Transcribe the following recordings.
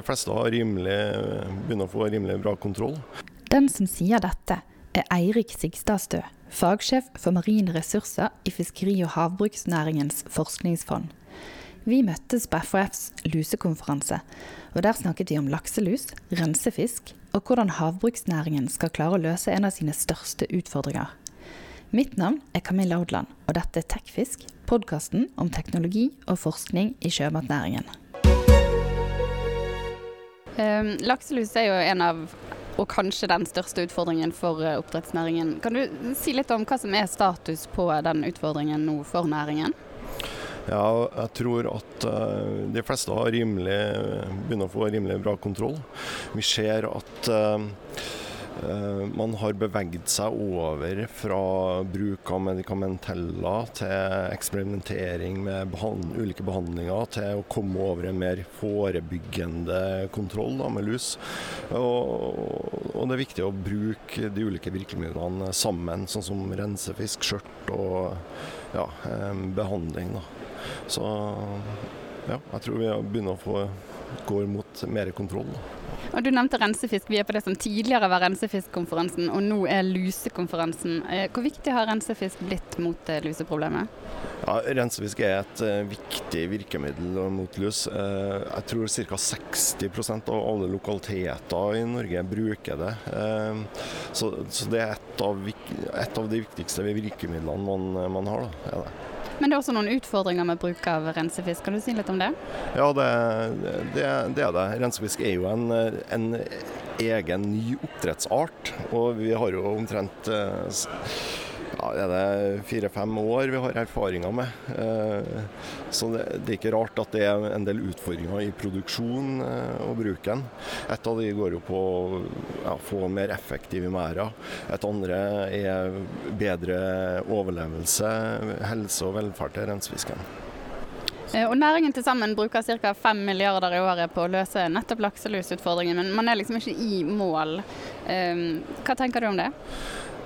de fleste har rimelig, begynner å få rimelig bra kontroll. Den som sier dette, er Eirik Sigstadstø, fagsjef for marine ressurser i Fiskeri- og havbruksnæringens forskningsfond. Vi møttes på FHFs lusekonferanse, og der snakket de om lakselus, rensefisk og hvordan havbruksnæringen skal klare å løse en av sine største utfordringer. Mitt navn er Camilla Odland, og dette er Tekfisk, podkasten om teknologi og forskning i sjømatnæringen. Um, lakselus er jo en av, og kanskje den største utfordringen for uh, oppdrettsnæringen. Kan du si litt om hva som er status på den utfordringen nå for næringen? Ja, jeg tror at uh, de fleste har rimelig, begynner å få rimelig bra kontroll. Vi ser at uh, Eh, man har beveget seg over fra bruk av medikamenteller til eksperimentering med behand ulike behandlinger, til å komme over en mer forebyggende kontroll da, med lus. Og, og, det er viktig å bruke de ulike virkemidlene sammen, sånn som rensefisk, skjørt og ja, eh, behandling. Da. Så ja, jeg tror vi begynner å få går mot mer kontroll. Og Du nevnte rensefisk. Vi er på det som tidligere var rensefiskkonferansen, og nå er lusekonferansen. Eh, hvor viktig har rensefisk blitt mot eh, luseproblemet? Ja, Rensefisk er et uh, viktig virkemiddel mot lus. Jeg tror ca. 60% av alle lokaliteter i Norge bruker det. Så, det er et av, de viktigste virkemidlene man, har. Da, er det. Men det er også noen utfordringer med bruk av rensefisk. Kan du si litt om det? Ja, det, det, det er det. Rensefisk er jo en, en egen ny oppdrettsart. Og vi har jo omtrent eh, er det fire-fem år vi har erfaringer med. Eh, så det, det, er ikke rart at det er en del utfordringer i produksjon eh, og bruken. Et av de går jo på å få mer effektive merder. Et andre er bedre overlevelse, helse og velferd til rensefisken. Eh, og Næringen til sammen bruker ca. 5 milliarder i året på å løse nettopp lakselusutfordringen, men man er liksom ikke i mål. Hva tenker du om det?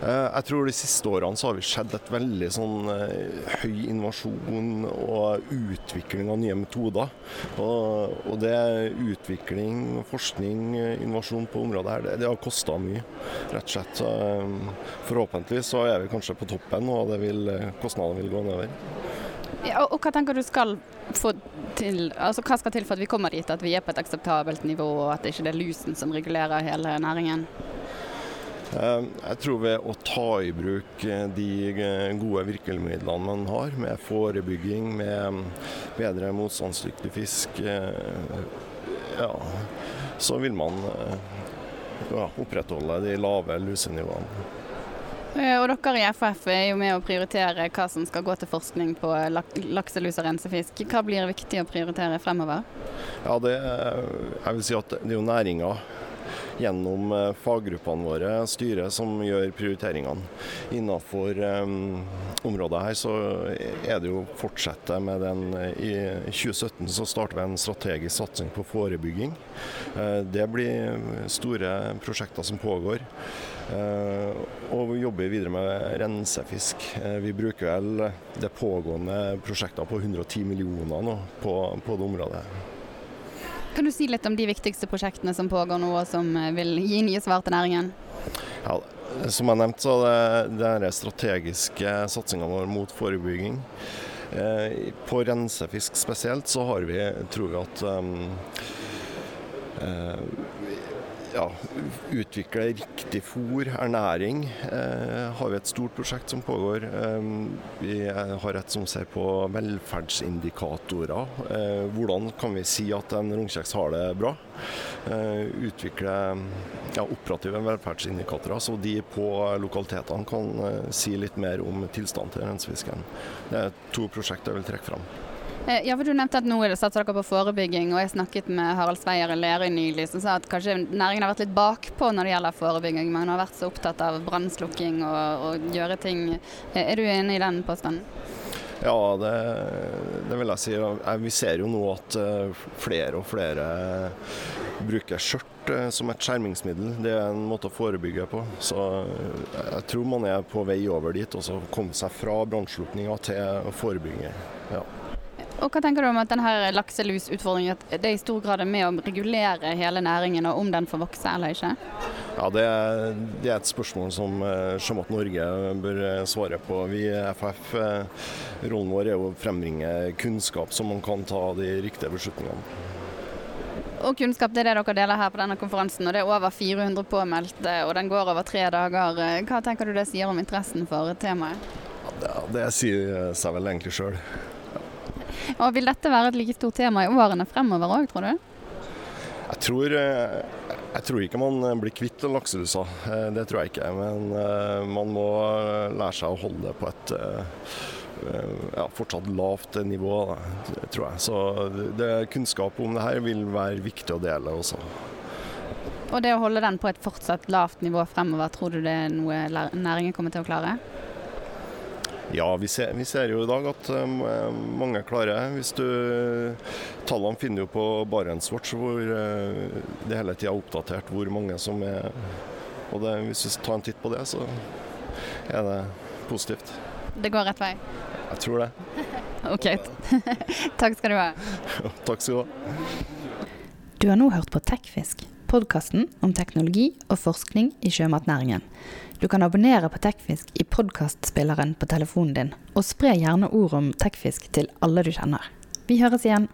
Eh, jeg tror De siste årene så har vi sett et veldig sånn eh, høy innovasjon og utvikling av nye metoder. Og, og det utvikling, forskning, innovasjon på området her, det, det har kosta mye. rett og slett. Eh, forhåpentligvis så er vi kanskje på toppen, og vil, kostnadene vil gå nedover. Ja, og Hva tenker du skal til, altså hva skal til for at vi kommer dit at vi er på et akseptabelt nivå, og at det ikke er lusen som regulerer hele næringen? Eh, jeg tror ved å ta i bruk eh, de eh, gode virkemidlene man har, med forebygging, med mm, bedre motstandsdyktig fisk, ja, så vil man ja, opprettholde de lave lusenivåene. Og dere i FF er jo med å prioritere hva som skal gå til forskning på lakselus og rensefisk. Hva blir viktig å prioritere fremover? Ja, det, jeg vil si at det er jo næringa gjennom eh, faggruppene våre, styret, som gjør prioriteringene. Innenfor um, området her så er det jo å fortsette med den I 2017 så starter vi en strategisk satsing på forebygging. Det blir store prosjekter som pågår. Og vi jobber videre med rensefisk. Vi bruker vel det pågående prosjekter på 110 millioner nå på, på det området. Kan du si litt om de viktigste prosjektene som pågår nå, og som eh, vil gi nye svar til næringen? Ja, som jeg nevnte, så det, det er strategiske satsinga vår mot forebygging. Eh, på rensefisk spesielt så har vi, tror vi at um, eh, ja, utvikle riktig fôr, ernæring, eh, har vi et stort prosjekt som pågår. Eh, vi har et som ser på velferdsindikatorer. Eh, hvordan kan vi si at en rognkjeks har det bra? Eh, utvikle ja, operative velferdsindikatorer, så de på lokalitetene kan eh, si litt mer om tilstanden til rensefisken. Det er to prosjekter jeg vil trekke fram. Eh, ja, for Du nevnte at nå satser dere på forebygging, og jeg snakket med Harald Sveier i Lerøy nylig, som sa at kanskje næringen har vært litt bakpå når det gjelder forebygging. Man har vært så opptatt av brannslukking og, og, gjøre ting. Eh, er du enig i den påstanden? Ja, det, det, vil jeg si. Vi ser jo nå at eh, flere og flere bruker skjørt som et skjermingsmiddel. Det er en måte å forebygge på. Så jeg tror man er på vei over dit. Og så komme seg fra brannslukkinga til forebygging. Ja. Og Hva tenker du om at denne lakselusutfordringen at det i stor grad er med å regulere hele næringen, og om den får vokse eller ikke? Ja, det er, det er et spørsmål som eh, Sjømat Norge bør eh, svare på. Vi i FF, eh, rollen vår er å frembringe kunnskap så man kan ta de riktige beslutningene. Og kunnskap det er det dere deler her på denne konferansen. og Det er over 400 påmeldte, og den går over tre dager. Hva tenker du det sier om interessen for temaet? Ja, det, det sier seg vel egentlig sjøl. Og Vil dette være et like stort tema i årene fremover òg, tror du? Jeg tror, jeg tror, ikke man blir kvitt lakselusa, det tror jeg ikke. Men man må lære seg å holde det på et ja, fortsatt lavt nivå, tror jeg. Så det, kunnskap om det her vil være viktig å dele også. Og det å holde den på et fortsatt lavt nivå fremover, tror du det er noe næringen kommer til å klare? Ja, vi ser, vi ser, jo i dag at mange klarer Hvis du, Tallene finner jo på Barentswatch hvor det hele tida er oppdatert hvor mange som er Og det, hvis vi tar en titt på det, så er det positivt. Det går rett vei? Jeg tror det. OK. Takk skal du ha. Takk skal du ha. Du har nå hørt på Tekfisk, podkasten om teknologi og forskning i sjømatnæringen. Du kan abonnere på Tekfisk i podkastspilleren på telefonen din, og spre gjerne ord om Tekfisk til alle du kjenner. Vi høres igjen.